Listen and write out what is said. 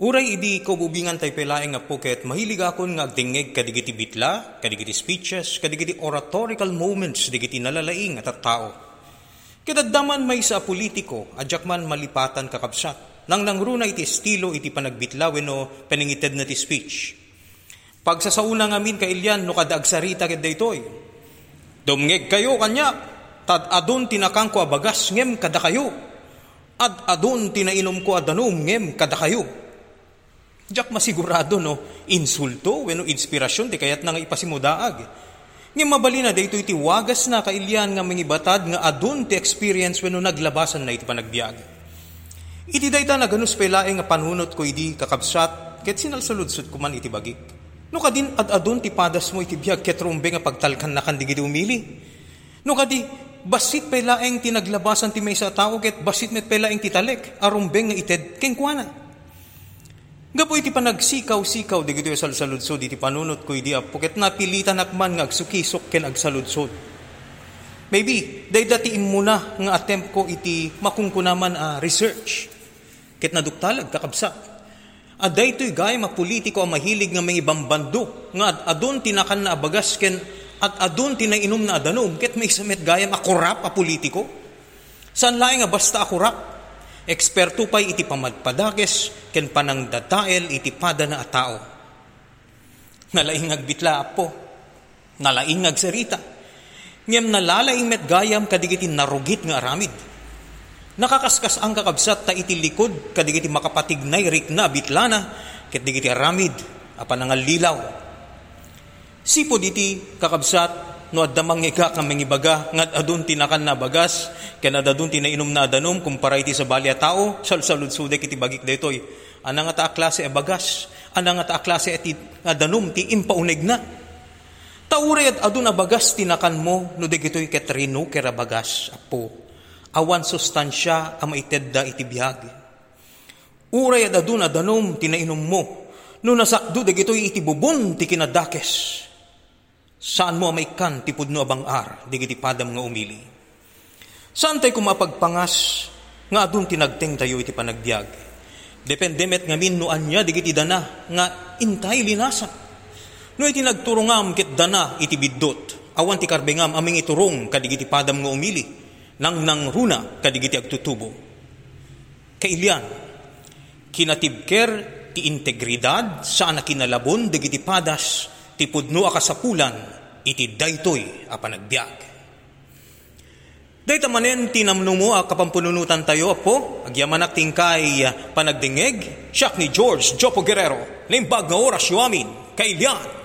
Uray idi ko bubingan tay pelaeng nga po ket mahilig akon nga agdingeg kadigiti bitla, kadigiti speeches, kadigiti oratorical moments digiti nalalaing at tao. Kitaddaman may sa politiko, adyak man malipatan kakabsat. Nang nangruna iti estilo iti panagbitla wenno peningited na ti speech. Pag sa sauna ngamin kailyan no kada agsarita ket daytoy. Dumngeg kayo kanya, tad adun tinakang ko abagas ngem kada kayo. Ad adun tinainom ko adanum ngem kada kayo Diyak masigurado no, insulto, wenno inspirasyon, di kayat na nga ipasimudaag. Nga mabali na dayto iti wagas na kailyan nga mangibatad nga adun ti experience wenno naglabasan na iti panagbiag. Iti dayta na ganus pelae nga panunot ko idi kakabsat, ket sinalsaludsot ko man iti bagik. No kadin ad adun ti padas mo iti biag ket rumbe nga pagtalkan na kandigiti umili. No kadi basit pelaeng tinaglabasan ti may sa tao ket basit met pelaeng ti talek arumbe nga ited kengkuana. Gapo iti panagsikaw-sikaw di gito salsaludsod iti panunot ko iti apo ket napilitan akman nga agsukisok ken agsaludsod. Maybe, day dati muna nga attempt ko iti makungkunaman a uh, research. Ket naduktalag kakabsa. At daytoy gay mapolitiko ang mahilig nga mga ibang bando nga adon tinakan na abagas ken at adon tinainom na adanom ket may samet gayam akurap a politiko. San laing nga basta akurap? Eksperto pa'y iti pamadpadakes, ken panang datael iti pada na atao. Nalaingag bitla po, nalaingag sarita. Ngem nalalaing met gayam kadigiti narugit nga aramid. Nakakaskas ang kakabsat ta iti likod kadigiti makapatignay rikna bitlana ket digiti aramid apan nga lilaw. Sipod iti kakabsat no adda mangiga ka mangibaga nga adun tinakan na bagas. Ken adun tinainom na adanom kumpara iti sa balya tao. Salsalud sude kiti bagik daytoy ana nga ta klase a bagas. Ana nga ta klase iti adanom ti impauneg na. Taure at adun a bagas tinakan mo no dagitoy ket rino kera bagas apo. Awan sustansya a maitedda iti biyag. Uray at adun adanom tinainom mo. No nasakdo dagitoy iti bubon ti kinadakes Saan mo may kan tipod no abang ar, digiti padam nga umili. Saan tayo kumapagpangas, nga adun tinagteng tayo iti panagbiag. Dependemet nga min no anya digiti dana, nga intay linasa. No iti nagturungam kit dana iti biddot, awan ti karbengam aming iturong kadigiti padam nga umili, nang nang runa kadigiti agtutubo. Kailyan, kinatibker ti integridad saan na kinalabon digiti padas, ti pudno akasapulan iti daytoy a panagbiag. Dayta manen tinamno mo a kapampununutan tayo po, agyamanak tingkay panagdingeg, siyak ni George Jopo Guerrero, limbag nga oras yu amin, kailyan,